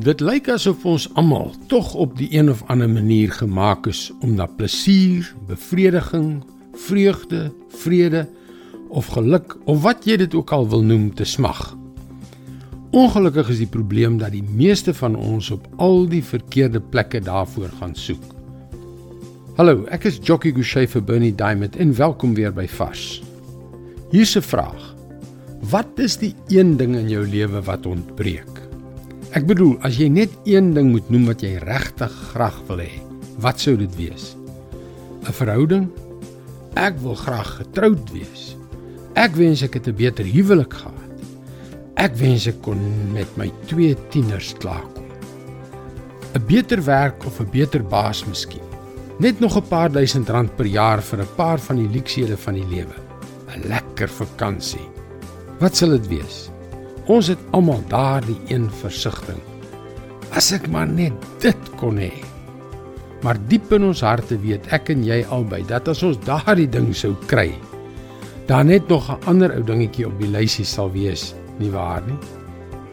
Dit lyk asof ons almal tog op die een of ander manier gemaak is om na plesier, bevrediging, vreugde, vrede of geluk of wat jy dit ook al wil noem te smag. Ongelukkig is die probleem dat die meeste van ons op al die verkeerde plekke daarvoor gaan soek. Hallo, ek is Jockey Gouchee vir Bernie Diamond en welkom weer by Fas. Hier's 'n vraag. Wat is die een ding in jou lewe wat ontbreek? Ek bedoel, as jy net een ding moet noem wat jy regtig graag wil hê, wat sou dit wees? 'n Verhouding? Ek wil graag getroud wees. Ek wens ek het 'n beter huwelik gehad. Ek wens ek kon met my twee tieners klaarkom. 'n Beter werk of 'n beter baas miskien. Net nog 'n paar duisend rand per jaar vir 'n paar van die luksehede van die lewe. 'n Lekker vakansie. Wat sal dit wees? Ons het almal daardie een versigtiging. As ek maar net dit kon hê. Maar diep in ons harte weet ek en jy albei dat as ons daardie ding sou kry, dan net nog 'n ander ou dingetjie op die lysie sal wees, nie waar nie?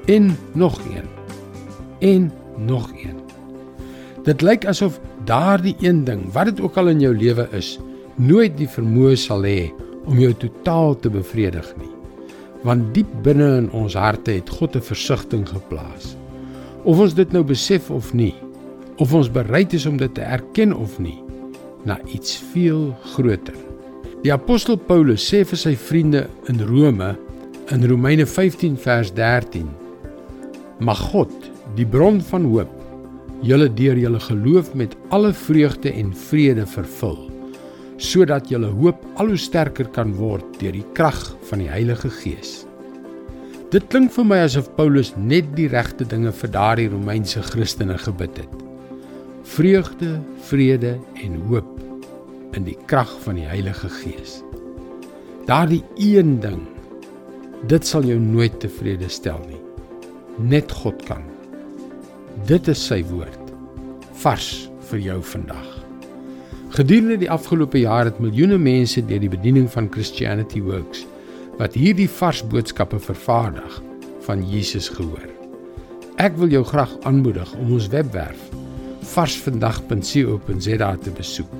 En nog een. En nog een. Dit lyk asof daardie een ding, wat dit ook al in jou lewe is, nooit die vermoë sal hê om jou totaal te bevredig nie want diep binne in ons harte het God 'n versigtiging geplaas. Of ons dit nou besef of nie, of ons bereid is om dit te erken of nie, na iets veel groter. Die apostel Paulus sê vir sy vriende in Rome in Romeine 15 vers 13: Mag God, die bron van hoop, julle deur julle geloof met alle vreugde en vrede vervul sodat julle hoop al hoe sterker kan word deur die krag van die Heilige Gees. Dit klink vir my asof Paulus net die regte dinge vir daardie Romeinse Christene gebid het. Vreugde, vrede en hoop in die krag van die Heilige Gees. Daardie een ding, dit sal jou nooit tevrede stel nie. Net God kan. Dit is sy woord vars vir jou vandag. Gedurende die afgelope jaar het miljoene mense deur die bediening van Christianity Works wat hierdie vars boodskappe vervaardig van Jesus gehoor. Ek wil jou graag aanmoedig om ons webwerf varsvandag.co.za te besoek.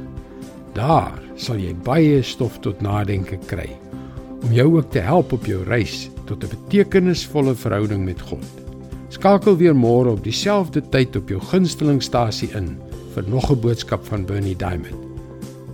Daar sal jy baie stof tot nadenke kry om jou ook te help op jou reis tot 'n betekenisvolle verhouding met God. Skakel weer môre op dieselfde tyd op jou gunstelingstasie in vir nog 'n boodskap van Bernie Diamond.